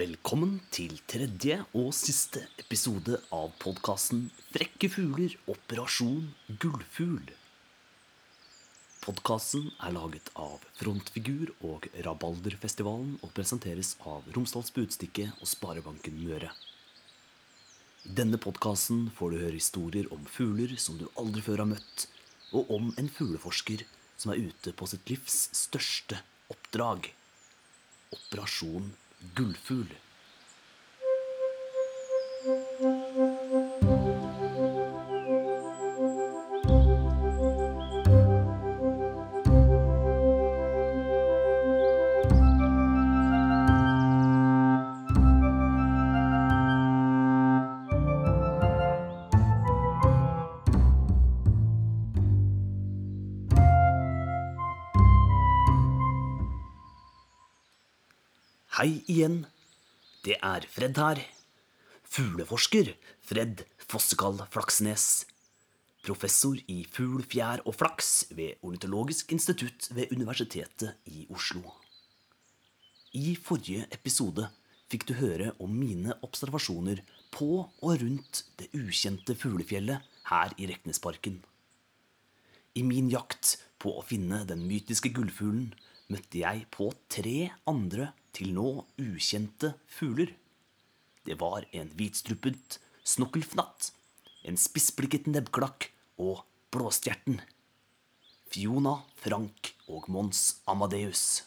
Velkommen til tredje og siste episode av podkasten Frekke fugler operasjon gullfugl. Podkasten er laget av Frontfigur og Rabalderfestivalen og presenteres av Romsdals Budstikke og Sparebanken Møre. I denne podkasten får du høre historier om fugler som du aldri før har møtt, og om en fugleforsker som er ute på sitt livs største oppdrag. Operasjon Gullfugl gullfugl. Hei igjen. Det er Fred her. Fugleforsker Fred Fossekall Flaksnes. Professor i fugl, fjær og flaks ved Ornitologisk institutt ved Universitetet i Oslo. I forrige episode fikk du høre om mine observasjoner på og rundt det ukjente fuglefjellet her i Reknesparken. I min jakt på å finne den mytiske gullfuglen møtte jeg på tre andre til nå ukjente fugler. Det var en hvitstruppet snokkelfnatt, en spissblikket nebbklakk og blåstjerten. Fiona, Frank og Mons Amadeus.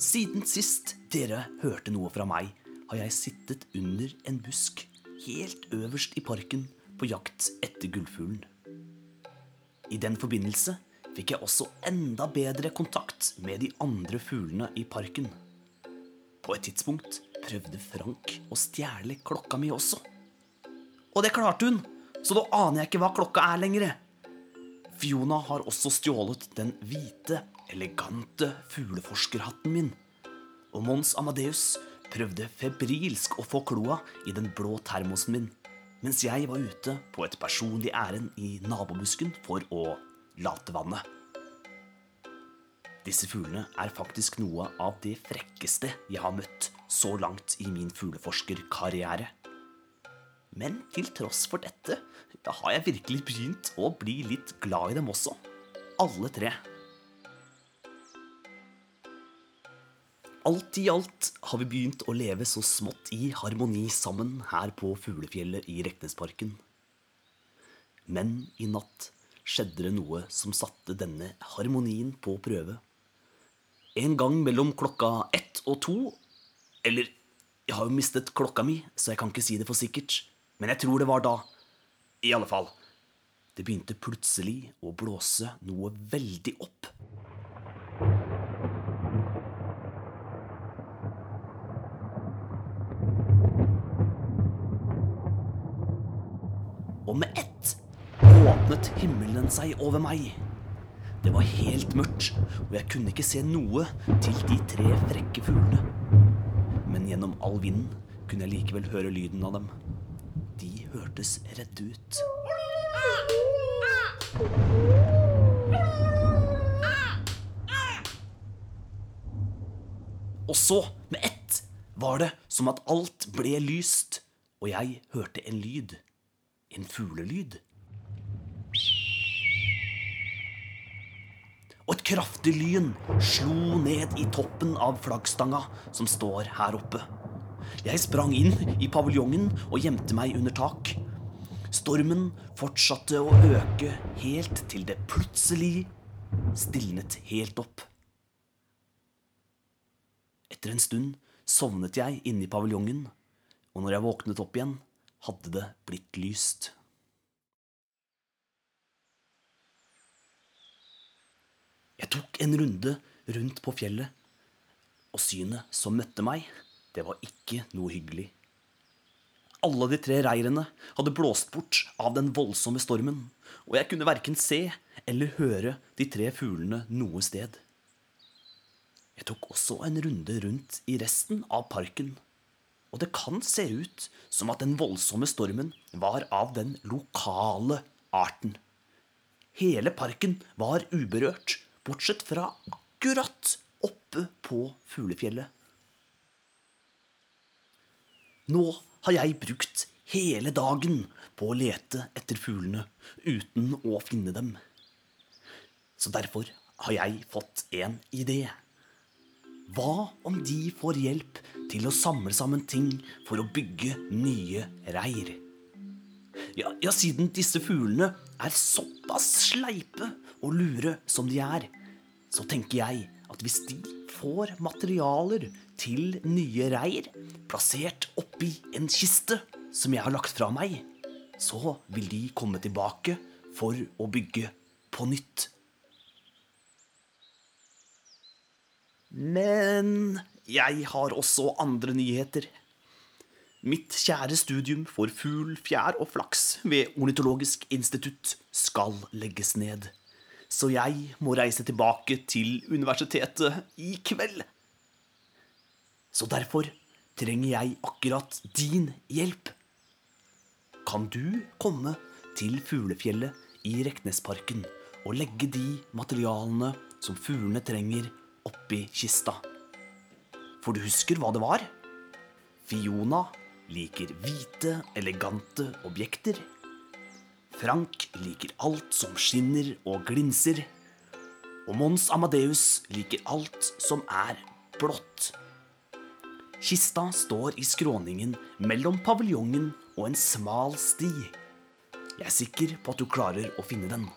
Siden sist dere hørte noe fra meg, har jeg sittet under en busk helt øverst i parken på jakt etter gullfuglen. I den forbindelse fikk jeg også enda bedre kontakt med de andre fuglene i parken. På et tidspunkt prøvde Frank å stjele klokka mi også. Og det klarte hun, så da aner jeg ikke hva klokka er lenger. Fiona har også stjålet den hvite, elegante fugleforskerhatten min. Og Mons Amadeus prøvde febrilsk å få kloa i den blå termosen min, mens jeg var ute på et personlig ærend i nabobusken for å late vannet. Disse fuglene er faktisk noe av det frekkeste jeg har møtt så langt i min fugleforskerkarriere. Men til tross for dette har jeg virkelig begynt å bli litt glad i dem også. Alle tre. Alt i alt har vi begynt å leve så smått i harmoni sammen her på fuglefjellet i Reknesparken. Men i natt skjedde det noe som satte denne harmonien på prøve. En gang mellom klokka ett og to Eller, jeg har jo mistet klokka mi, så jeg kan ikke si det for sikkert. Men jeg tror det var da. I alle fall. Det begynte plutselig å blåse noe veldig opp. Og med ett åpnet himmelen seg over meg. Det var helt mørkt, og jeg kunne ikke se noe til de tre frekke fuglene. Men gjennom all vinden kunne jeg likevel høre lyden av dem. De hørtes redde ut. Og så, med ett, var det som at alt ble lyst, og jeg hørte en lyd en fuglelyd. Og et kraftig lyn slo ned i toppen av flaggstanga som står her oppe. Jeg sprang inn i paviljongen og gjemte meg under tak. Stormen fortsatte å øke helt til det plutselig stilnet helt opp. Etter en stund sovnet jeg inne i paviljongen, og når jeg våknet opp igjen, hadde det blitt lyst. Jeg tok en runde rundt på fjellet, og synet som møtte meg, det var ikke noe hyggelig. Alle de tre reirene hadde blåst bort av den voldsomme stormen, og jeg kunne verken se eller høre de tre fuglene noe sted. Jeg tok også en runde rundt i resten av parken og det kan se ut som at den voldsomme stormen var av den lokale arten. Hele parken var uberørt, bortsett fra akkurat oppe på fuglefjellet. Nå har jeg brukt hele dagen på å lete etter fuglene uten å finne dem. Så derfor har jeg fått en idé. Hva om de får hjelp til å samle sammen ting for å bygge nye reir? Ja, ja, siden disse fuglene er såpass sleipe og lure som de er, så tenker jeg at hvis de får materialer til nye reir plassert oppi en kiste som jeg har lagt fra meg, så vil de komme tilbake for å bygge på nytt. Men jeg har også andre nyheter. Mitt kjære studium for fugl, fjær og flaks ved Ornitologisk institutt skal legges ned. Så jeg må reise tilbake til universitetet i kveld. Så derfor trenger jeg akkurat din hjelp. Kan du komme til fuglefjellet i Reknesparken og legge de materialene som fuglene trenger, oppi kista? For du husker hva det var? Fiona liker hvite, elegante objekter. Frank liker alt som skinner og glinser. Og Mons Amadeus liker alt som er blått. Kista står i skråningen mellom paviljongen og en smal sti. Jeg er sikker på at du klarer å finne den.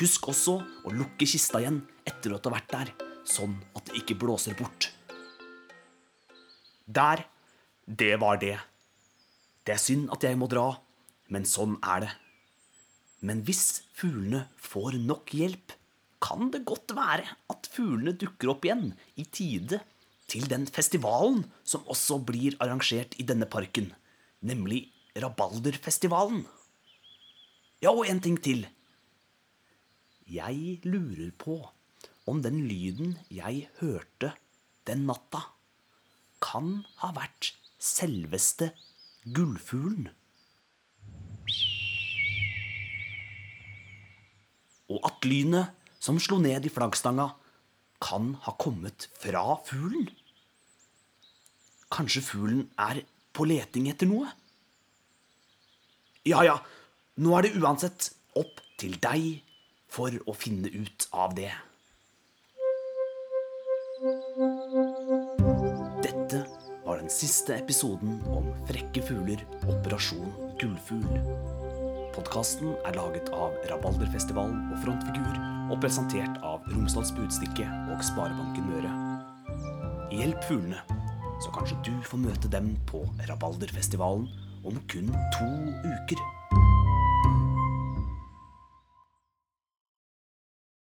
Husk også å lukke kista igjen etter at du har vært der, sånn at det ikke blåser bort. Der. Det var det. Det er synd at jeg må dra, men sånn er det. Men hvis fuglene får nok hjelp, kan det godt være at fuglene dukker opp igjen i tide til den festivalen som også blir arrangert i denne parken, nemlig Rabalderfestivalen. Ja, og en ting til. Jeg lurer på om den lyden jeg hørte den natta, kan ha vært selveste gullfuglen. Og at lynet som slo ned i flaggstanga, kan ha kommet fra fuglen. Kanskje fuglen er på leting etter noe? Ja ja, nå er det uansett opp til deg for å finne ut av det. Den siste episoden om Frekke fugler, Operasjon Gullfugl. Podkasten er laget av Rabalderfestivalen og Frontfigur og presentert av Romsdals Budstikke og Sparebanken Møre. Hjelp fuglene, så kanskje du får møte dem på Rabalderfestivalen om kun to uker.